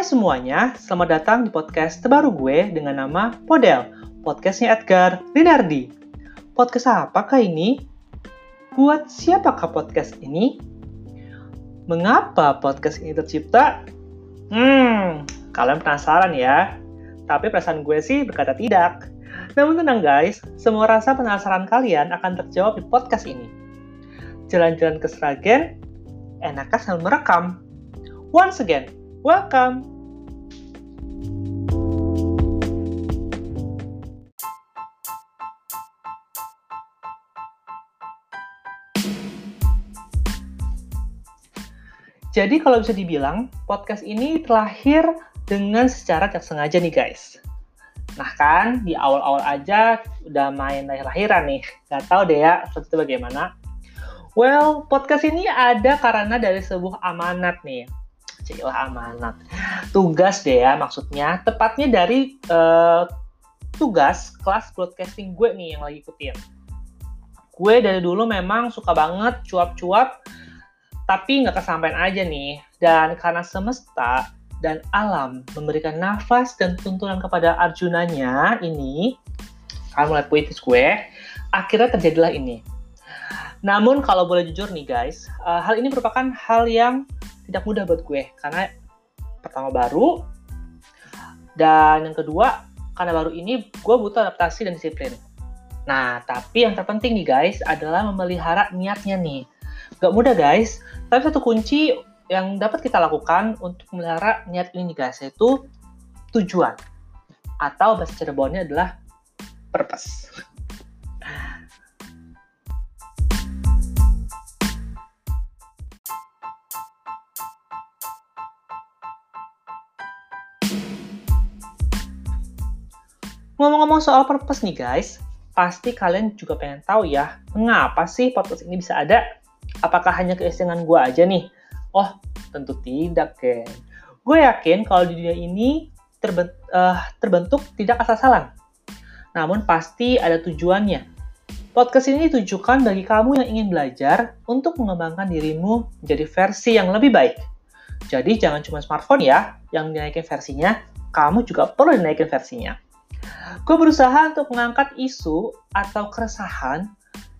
Hai semuanya, selamat datang di podcast terbaru gue dengan nama Podel, podcastnya Edgar Rinardi. Podcast apakah ini? Buat siapakah podcast ini? Mengapa podcast ini tercipta? Hmm, kalian penasaran ya? Tapi perasaan gue sih berkata tidak. Namun tenang guys, semua rasa penasaran kalian akan terjawab di podcast ini. Jalan-jalan ke Sragen, enakkah sambil merekam? Once again, welcome! Jadi kalau bisa dibilang, podcast ini terlahir dengan secara tak sengaja nih guys. Nah kan, di awal-awal aja udah main lahir-lahiran nih. Gak tau deh ya, seperti itu bagaimana. Well, podcast ini ada karena dari sebuah amanat nih. Cilah amanat. Tugas deh ya maksudnya. Tepatnya dari uh, tugas kelas broadcasting gue nih yang lagi ikutin. Gue dari dulu memang suka banget cuap-cuap tapi nggak kesampaian aja nih. Dan karena semesta dan alam memberikan nafas dan tuntunan kepada Arjunanya ini, kalian mulai puitis gue, akhirnya terjadilah ini. Namun kalau boleh jujur nih guys, uh, hal ini merupakan hal yang tidak mudah buat gue. Karena pertama baru, dan yang kedua, karena baru ini gue butuh adaptasi dan disiplin. Nah, tapi yang terpenting nih guys adalah memelihara niatnya nih Gak mudah guys, tapi satu kunci yang dapat kita lakukan untuk memelihara niat ini guys, yaitu tujuan. Atau bahasa Cirebonnya adalah purpose. Ngomong-ngomong soal purpose nih guys, pasti kalian juga pengen tahu ya, mengapa sih podcast ini bisa ada Apakah hanya keisengan gue aja nih? Oh, tentu tidak, Ken. Gue yakin kalau di dunia ini terbentuk, uh, eh, terbentuk tidak asal-asalan. Namun pasti ada tujuannya. Podcast ini ditujukan bagi kamu yang ingin belajar untuk mengembangkan dirimu menjadi versi yang lebih baik. Jadi jangan cuma smartphone ya yang dinaikin versinya, kamu juga perlu dinaikin versinya. Gue berusaha untuk mengangkat isu atau keresahan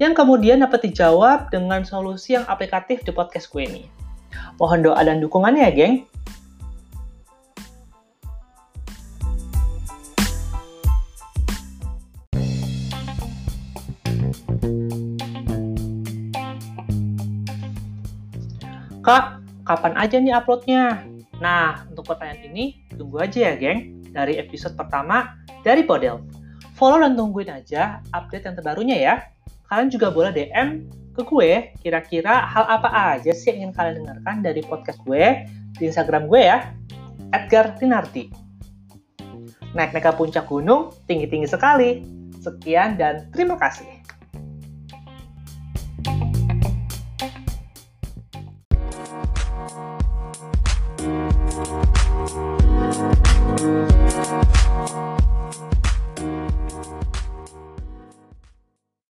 yang kemudian dapat dijawab dengan solusi yang aplikatif di podcast gue ini. Mohon doa dan dukungannya ya, geng. Kak, kapan aja nih uploadnya? Nah, untuk pertanyaan ini, tunggu aja ya, geng. Dari episode pertama dari Podel. Follow dan tungguin aja update yang terbarunya ya kalian juga boleh DM ke gue kira-kira hal apa aja sih yang ingin kalian dengarkan dari podcast gue di Instagram gue ya, Edgar Tinarti. Naik-naik ke puncak gunung, tinggi-tinggi sekali. Sekian dan terima kasih.